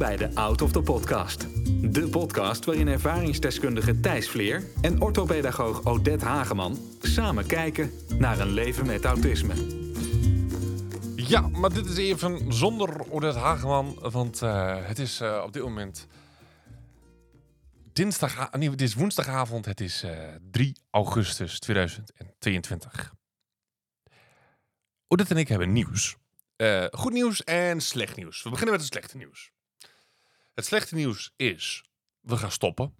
bij de Out of the Podcast. De podcast waarin ervaringsdeskundige Thijs Vleer en orthopedagoog Odette Hageman samen kijken naar een leven met autisme. Ja, maar dit is even zonder Odette Hageman, want uh, het is uh, op dit moment dinsdag, nee, het is woensdagavond, het is uh, 3 augustus 2022. Odette en ik hebben nieuws. Goed nieuws en slecht nieuws. We beginnen met het slechte nieuws. Het slechte nieuws is, we gaan stoppen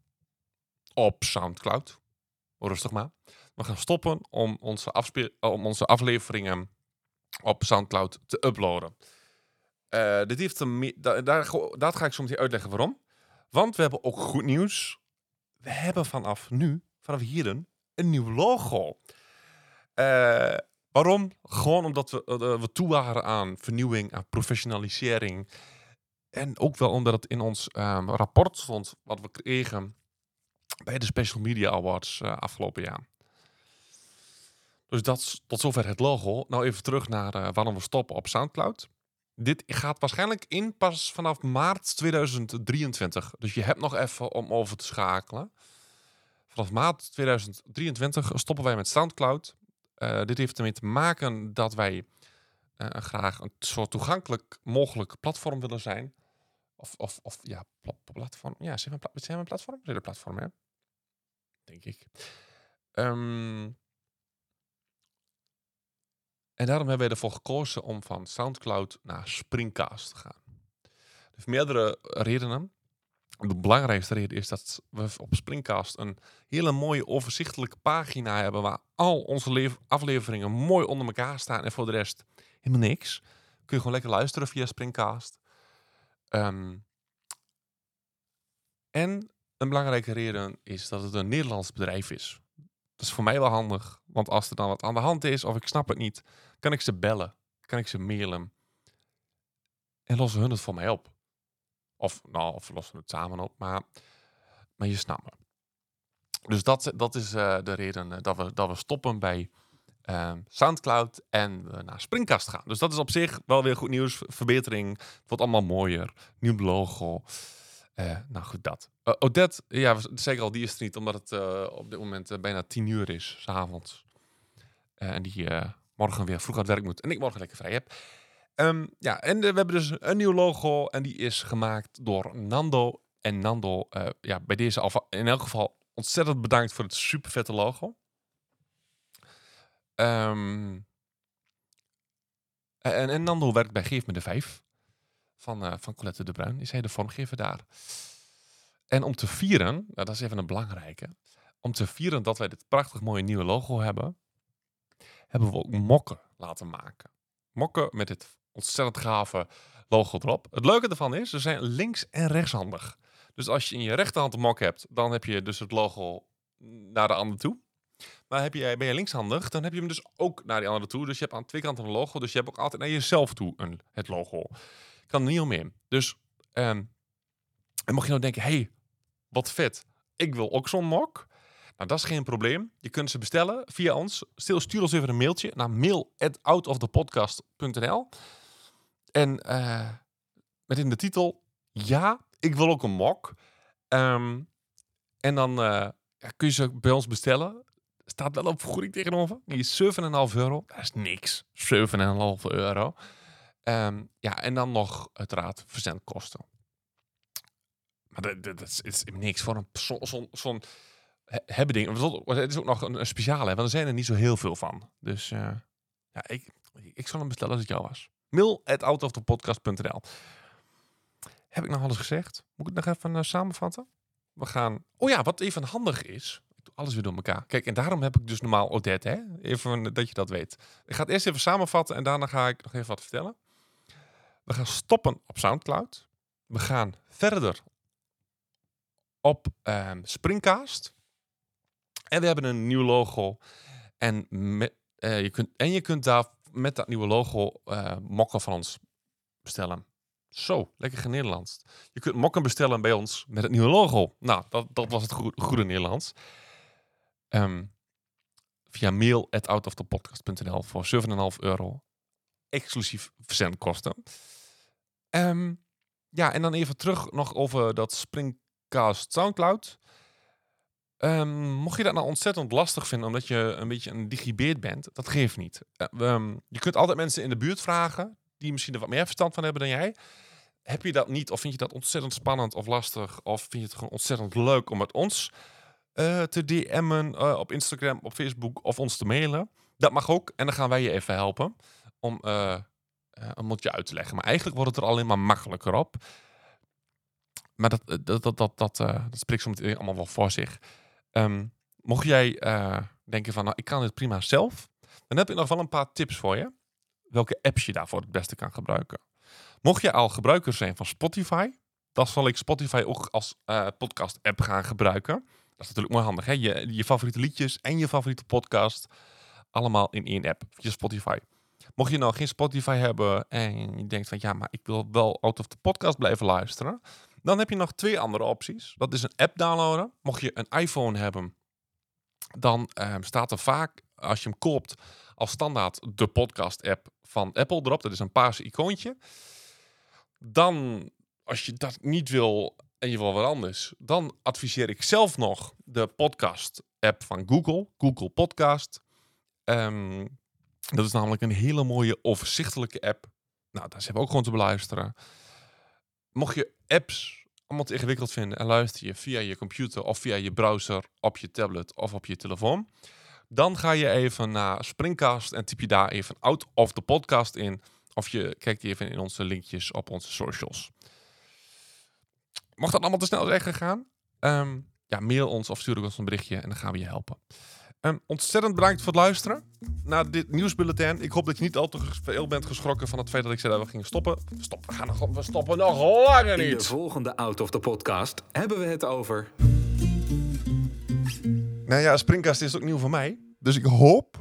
op Soundcloud. Rustig maar. We gaan stoppen om onze, om onze afleveringen op Soundcloud te uploaden. Uh, dit heeft een daar, dat ga ik zo meteen uitleggen waarom. Want we hebben ook goed nieuws. We hebben vanaf nu, vanaf hier, een, nieuw logo. Uh, waarom? Gewoon omdat we, uh, we toe waren aan vernieuwing, aan professionalisering. En ook wel omdat het in ons um, rapport stond wat we kregen bij de Special Media Awards afgelopen jaar. Dus dat tot zover het logo. Nou even terug naar uh, waarom we stoppen op Soundcloud. Dit gaat waarschijnlijk in pas vanaf maart 2023. Dus je hebt nog even om over te schakelen. Vanaf maart 2023 stoppen wij met Soundcloud. Uh, dit heeft ermee te maken dat wij graag een soort toegankelijk mogelijk platform willen zijn. Of, of, of ja, platform. Ja, zijn we, zijn we een platform? Zijn een platform, hè? Denk ik. Um, en daarom hebben wij ervoor gekozen om van SoundCloud naar Springcast te gaan. Er meerdere redenen. De belangrijkste reden is dat we op Springcast een hele mooie overzichtelijke pagina hebben waar al onze afleveringen mooi onder elkaar staan en voor de rest helemaal niks. Kun je gewoon lekker luisteren via Springcast. Um, en een belangrijke reden is dat het een Nederlands bedrijf is. Dat is voor mij wel handig, want als er dan wat aan de hand is of ik snap het niet, kan ik ze bellen, kan ik ze mailen en lossen hun het voor mij op. Of, nou, of lossen het samen op, maar, maar je snapt me. Dus dat, dat is uh, de reden eh, dat we, dat we stoppen bij uh, Soundcloud en we naar Springcast gaan. Dus dat is op zich wel weer goed nieuws. Verbetering. Het wordt allemaal mooier. Nieuw logo. Uh, nou goed, dat. Uh, Odette, ja, zeker al, die is er niet, omdat het uh, op dit moment bijna tien uur is, s'avonds. en die morgen weer vroeg aan het werk moet en ik morgen lekker vrij heb. Um, ja, en we hebben dus een nieuw logo en die is gemaakt door Nando. En Nando, ja, bij deze in elk geval ontzettend bedankt voor het super vette logo. Um, en, Nando werkt bij Geef me de Vijf van, uh, van Colette de Bruin. Is hij de vormgever daar. En om te vieren, nou, dat is even een belangrijke. Om te vieren dat wij dit prachtig mooie nieuwe logo hebben, hebben we ook mokken laten maken. Mokken met dit ontzettend gave logo erop. Het leuke ervan is, ze zijn links- en rechtshandig. Dus als je in je rechterhand een mok hebt, dan heb je dus het logo naar de andere toe. Maar heb je, ben je linkshandig, dan heb je hem dus ook naar die andere toe. Dus je hebt aan twee kanten een logo. Dus je hebt ook altijd naar jezelf toe een, het logo kan er niet omheen. Dus, um, en mocht je nou denken, hey, wat vet, ik wil ook zo'n mok. Nou, dat is geen probleem. Je kunt ze bestellen via ons. Stil, stuur ons even een mailtje naar mail@outofthepodcast.nl en uh, met in de titel, ja, ik wil ook een mok. Um, en dan ja, kun je ze bij ons bestellen. Staat wel op vergoeding tegenover. Die is 7,5 euro. Dat is niks. 7,5 euro. Um, ja, en dan nog uiteraard verzendkosten. Maar dat, dat, is niks voor een zo'n zo, zo hebben ding. Het is ook nog een, speciale, want er zijn er niet zo heel veel van. Dus uh, ja, ik, ik zal hem bestellen als het jou was. Mail at outofthepodcast.nl Heb ik nog alles gezegd? Moet ik het nog even uh, samenvatten? We gaan... Oh ja, wat even handig is. Alles weer door elkaar. Kijk, en daarom heb ik dus normaal Odette, hè? Even dat je dat weet. Ik ga het eerst even samenvatten en daarna ga ik nog even wat vertellen. We gaan stoppen op Soundcloud. We gaan verder op um, Springcast. En we hebben een nieuw logo. En, uh, je, kunt, en je kunt daar met dat nieuwe logo uh, mokken van ons bestellen. Zo, lekker Nederlands. Je kunt mokken bestellen bij ons met het nieuwe logo. Nou, dat, dat was het goede Nederlands. Um, via mail at outofthepodcast.nl voor 7,5 euro. Exclusief verzendkosten. Um, ja, en dan even terug nog over dat Springcast Soundcloud. Ehm, mocht je dat nou ontzettend lastig vinden omdat je een beetje een digibeerd bent, dat geeft niet. Eh, ehm, je kunt altijd mensen in de buurt vragen die misschien er wat meer verstand van hebben dan jij. Heb je dat niet of vind je dat ontzettend spannend of lastig of vind je het gewoon ontzettend leuk om met ons eh, te DM'en eh, op Instagram, op Facebook of ons te mailen? Dat mag ook en dan gaan wij je even helpen om, uh, het je uit te leggen. Maar eigenlijk wordt het er alleen maar makkelijker op. Maar dat, dat, dat, dat, dat, dat spreekt soms allemaal wel voor zich. Ehm, mocht jij denken van, nou, ik kan dit prima zelf, dan heb ik nog wel een paar tips voor je. Welke apps je daarvoor het beste kan gebruiken. Mocht je al gebruiker zijn van Spotify, dan zal ik Spotify ook als podcast-app gaan gebruiken. Dat is natuurlijk mooi handig. Hè? Je, je favoriete liedjes en je favoriete podcast allemaal in één app, Spotify. Mocht je nou geen Spotify hebben en je denkt van ja, maar ik wil wel out of the podcast blijven luisteren, dan heb je nog twee andere opties. Dat is een app downloaden. Mocht je een iPhone hebben, dan ehm, staat er vaak als je hem koopt als standaard de podcast app van Apple erop. Dat is een paarse icoontje. Dan, als je dat niet wil en je wil wat anders, dan adviseer ik zelf nog de podcast app van Google, Google Podcast. Ehm, dat is namelijk een hele mooie overzichtelijke app. Nou, daar zijn we ook gewoon te beluisteren. Mocht je apps allemaal te ingewikkeld vinden en luister je via je computer of via je browser op je tablet of op je telefoon, dan ga je even naar Springcast en typ je daar even out of the podcast in. Of je kijkt even in onze linkjes op onze socials. Mocht dat allemaal te snel zijn gegaan, um, ja, mail ons of stuur ons een berichtje en dan gaan we je helpen. Um, ontzettend bedankt voor het luisteren naar dit nieuwsbulletin. Ik hoop dat je niet al te veel bent geschrokken van het feit dat ik zei dat we gingen stoppen. Stop, we, gaan nog, we stoppen nog langer niet. In de volgende Out of the Podcast hebben we het over... Nou ja, Springcast is ook nieuw voor mij. Dus ik hoop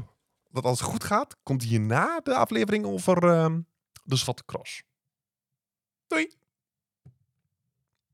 dat als het goed gaat, komt hierna de aflevering over uh, de Zwatte Cross. Doei!